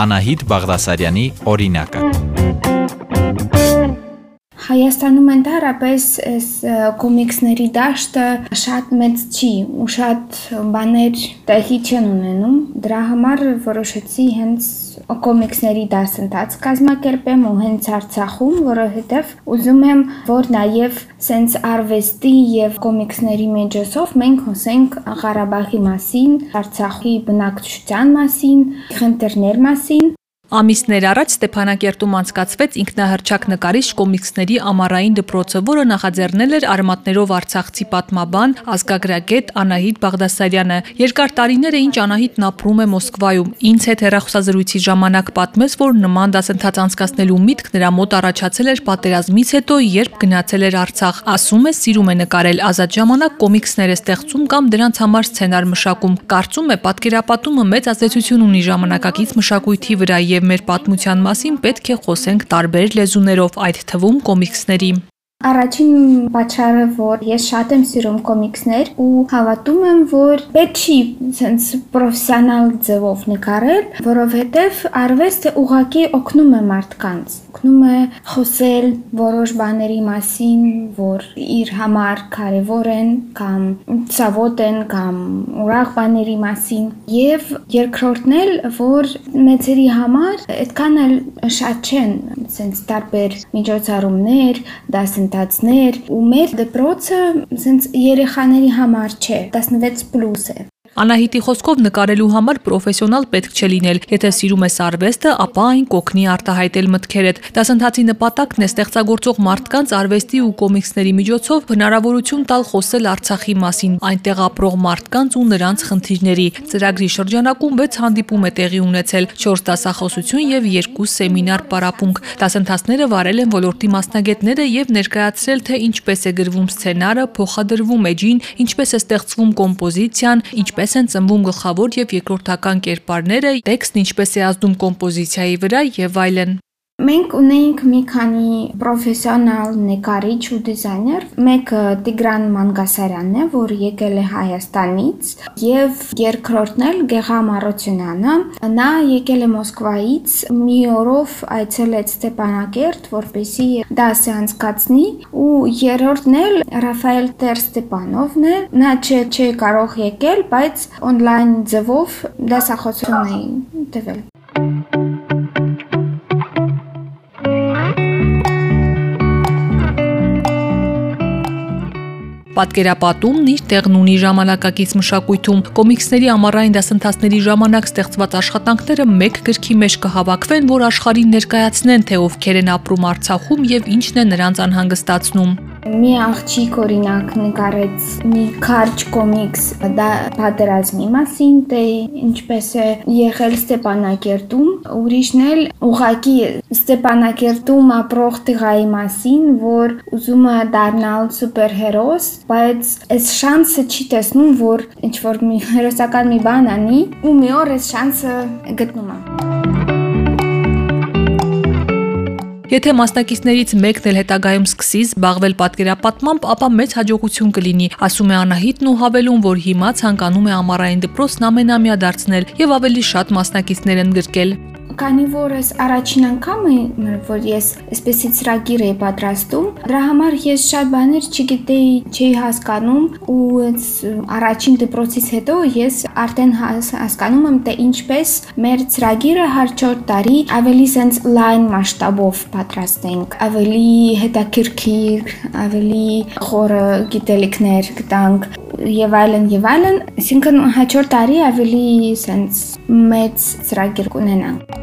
Անահիտ Բաղդասարյանի օրինակը։ Հայաստանում ընդհանրապես այս կոմիքսների դաշտը շատ մեծ չի ու շատ բաներ տեղի չեն ունենում։ Դրա համար որոշեցի հենց կոմիքսների դասընթաց կազմակերպեմ ու հենց Արցախում, որովհետև ուզում եմ, որ նաև սենց արվեստի եւ կոմիքսների միջոցով մենք խոսենք Ղարաբաղի մասին, Արցախի բնակչության մասին, խնդիրներ մասին Ամիսներ առաջ Ստեփանակերտում անցկացվեց ինքնահռչակ նկարիչ կոմիքսների ամառային դպրոցը, որը նախաձեռնել էր արմատներով Արցախցի պատմաբան, ազգագրագետ Անահիտ Բաղդասարյանը։ Երկար տարիներ է ինչ Անահիտն ապրում է Մոսկվայում։ Ինձ հետ հեռախոսազրույցի ժամանակ պատմեց, որ նման դասընթաց անցկացնելու միտք նրա մոտ առաջացել էր պատերազմից հետո, երբ գնացել էր Արցախ։ Ասում է, սիրում է նկարել, ազատ ժամանակ կոմիքսներ է ստեղծում կամ դրանց համար սցենար մշակում։ Կարծում է, պատկերապատումը մեծ ազդեցություն ունի ժամանակակից մշակույթի վրա եւ եւ մեր պատմության մասին պետք է խոսենք տարբեր լեզուներով, այդ թվում կոմիքսների։ Առաջին պատճառը, որ ես շատ եմ սիրում կոմիքսներ ու հավատում եմ, որ պետք չի ցենց պրոֆեսիոնալ ձևով նկարել, որովհետև արվեստը ուղակի օգնում է մարդկանց։ Օգնում է խոսել որոշ բաների մասին, որ իր համար կարևոր են կամ ցավոտ են կամ ուրախ բաների մասին։ Եվ երկրորդն էլ, որ մեծերի համար այդքան էլ շատ չեն ցենց տարբեր միջոցառումներ, դասն դասընթացներ ու մեր դպրոցը ասենց երեխաների համար չէ 16+ է Անահիտի խոսքով նկարելու համար պրոֆեսիոնալ պետք չէ լինել։ Եթե սիրում ես արվեստը, ապա այն կօգնի արտահայտել մտքերդ։ Դասընթացի նպատակն է ստեղծագործող մարդկանց արվեստի ու կոմիքսների միջոցով հնարավորություն տալ խոսել Արցախի մասին, այնտեղ ապրող մարդկանց ու նրանց խնդիրների։ Ծրագրի շրջանակում 6 հանդիպում է տեղի ունեցել, 4 դասախոսություն եւ 2 սեմինար պարապմունք։ Դասընթացները վարել են ոլորտի մասնագետները եւ ներկայացրել թե ինչպես է գրվում սցենարը, փոխադրվում էջին, ինչպես է ստեղծվում կոմպոզիցիան, ինչպես ինչպես են ծնվում գլխավոր եւ երկրորդական կերպարները, տեքստն ինչպես է ազդում կոմպոզիցիայի վրա եւ այլն։ Մենք ունեինք մի քանի պրոֆեսիոնալ նկարիչ ու դիզայներ։ Մեկը Տիգրան Մանգասարյանն է, որ եկել է Հայաստանից, եւ երկրորդն էլ Գեգամ Արությունյանը։ Նա եկել է Մոսկվայից, մի օրով այցելեց Ստեփանակերտ, որպեսի դասը անցկացնի, ու երրորդն էլ Ռաֆայել Տեր Ստեփանովն է։ Նա չէ չէ կարող եկել, բայց on-line ձևով դասախոսություն էին տվել։ Պատկերապատումն իր տեղն ունի ժամանակակից մշակույթում։ Կոմիքսների ամառային դասընթացների ժամանակ ստեղծված աշխատանքները մեկ գրքի մեջ կհավաքվեն, որ աշխարհին ներկայացնեն, թե ովքեր են ապրում Արցախում եւ ինչն է նրանց անհանգստացնում։ Մի աղջիկ օրինակ նկարեց մի կարճ կոմիքս դա պատերազմի մասին, թե ինչպես է եղել Ստեփանակերտում, ուրիշն էլ ուղակի Ստեփանակերտում ապրող տղայի մասին, որ ուզում է դառնալ սուպերհերոս, բայց այս շանսը չի տեսնում, որ ինչ որ մի հերոսական մի բան անի, ու մի օր այս շանսը գտնում է։ Եթե մասնակիցներից մեկն էլ հետագայում սկսի զբաղվել պատկերապատմամբ, ապա մեծ հաջողություն կլինի, ասում է Անահիտն ու հավելում, որ հիմա ցանկանում է ամառային դպրոցն ամենամյա դարձնել եւ ավելի շատ մասնակիցներ ընդգրկել քանի որ ես առաջին անգամ որ ես այսպեսի ծրագիր էի պատրաստում, դրա համար ես շատ բաներ չգիտեի, չէի հասկանում ու առաջին դպրոցից հետո ես արդեն հասկանում եմ, թե ինչպես մեր ծրագիրը հաջորդ տարի ավելի sense line մասշտաբով պատրաստենք, ավելի հետաքրքիր, ավելի խորը գիտելիքներ գտանք եւ այլն եւ այլն, այսինքն հաջորդ տարի ավելի sense մեծ ծրագիր կունենանք